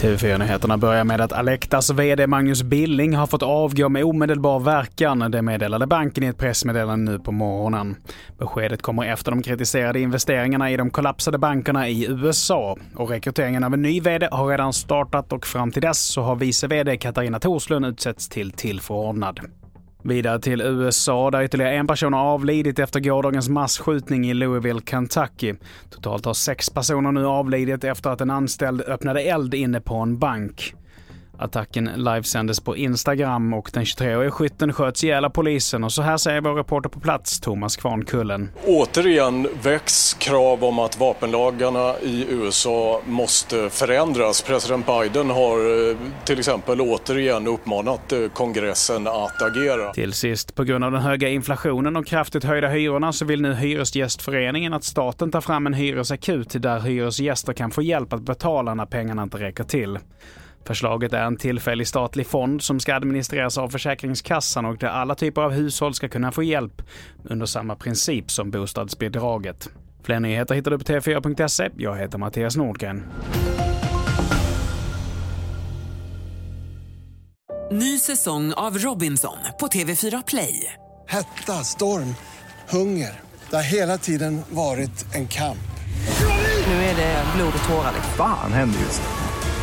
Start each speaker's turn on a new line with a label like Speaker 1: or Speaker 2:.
Speaker 1: TV4-nyheterna börjar med att Alectas VD Magnus Billing har fått avgå med omedelbar verkan. Det meddelade banken i ett pressmeddelande nu på morgonen. Beskedet kommer efter de kritiserade investeringarna i de kollapsade bankerna i USA. Och rekryteringen av en ny VD har redan startat och fram till dess så har vice VD Katarina Torslund utsetts till tillförordnad. Vidare till USA där ytterligare en person har avlidit efter gårdagens massskjutning i Louisville, Kentucky. Totalt har sex personer nu avlidit efter att en anställd öppnade eld inne på en bank. Attacken livesändes på Instagram och den 23-årige skytten sköts ihjäl av polisen och så här säger vår reporter på plats, Thomas Kvarnkullen.
Speaker 2: Återigen väcks krav om att vapenlagarna i USA måste förändras. President Biden har eh, till exempel återigen uppmanat eh, kongressen att agera.
Speaker 1: Till sist, på grund av den höga inflationen och kraftigt höjda hyrorna så vill nu Hyresgästföreningen att staten tar fram en hyresakut där hyresgäster kan få hjälp att betala när pengarna inte räcker till. Förslaget är en tillfällig statlig fond som ska administreras av Försäkringskassan och där alla typer av hushåll ska kunna få hjälp under samma princip som bostadsbidraget. Fler nyheter hittar du på tv4.se. Jag heter Mattias Nordgren.
Speaker 3: Ny säsong av Robinson på TV4 Play.
Speaker 4: Hetta, storm, hunger. Det har hela tiden varit en kamp.
Speaker 3: Nu är det blod och tårar.
Speaker 5: Fan händer just